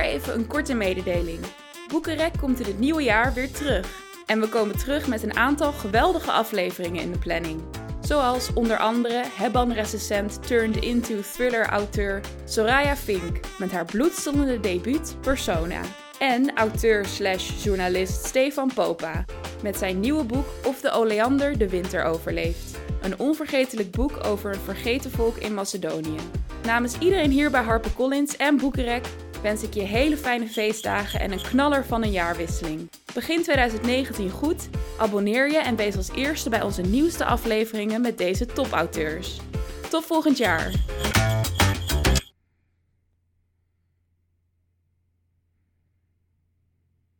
even een korte mededeling. Boekenrek komt in het nieuwe jaar weer terug. En we komen terug met een aantal geweldige afleveringen in de planning. Zoals onder andere Hebban-recensent turned into thriller-auteur Soraya Fink met haar bloedstollende debuut Persona. En auteur-slash-journalist Stefan Popa met zijn nieuwe boek Of de oleander de winter overleeft. Een onvergetelijk boek over een vergeten volk in Macedonië. Namens iedereen hier bij HarperCollins en Boekenrek wens ik je hele fijne feestdagen en een knaller van een jaarwisseling. Begin 2019 goed, abonneer je en wees als eerste bij onze nieuwste afleveringen met deze topauteurs. Tot volgend jaar!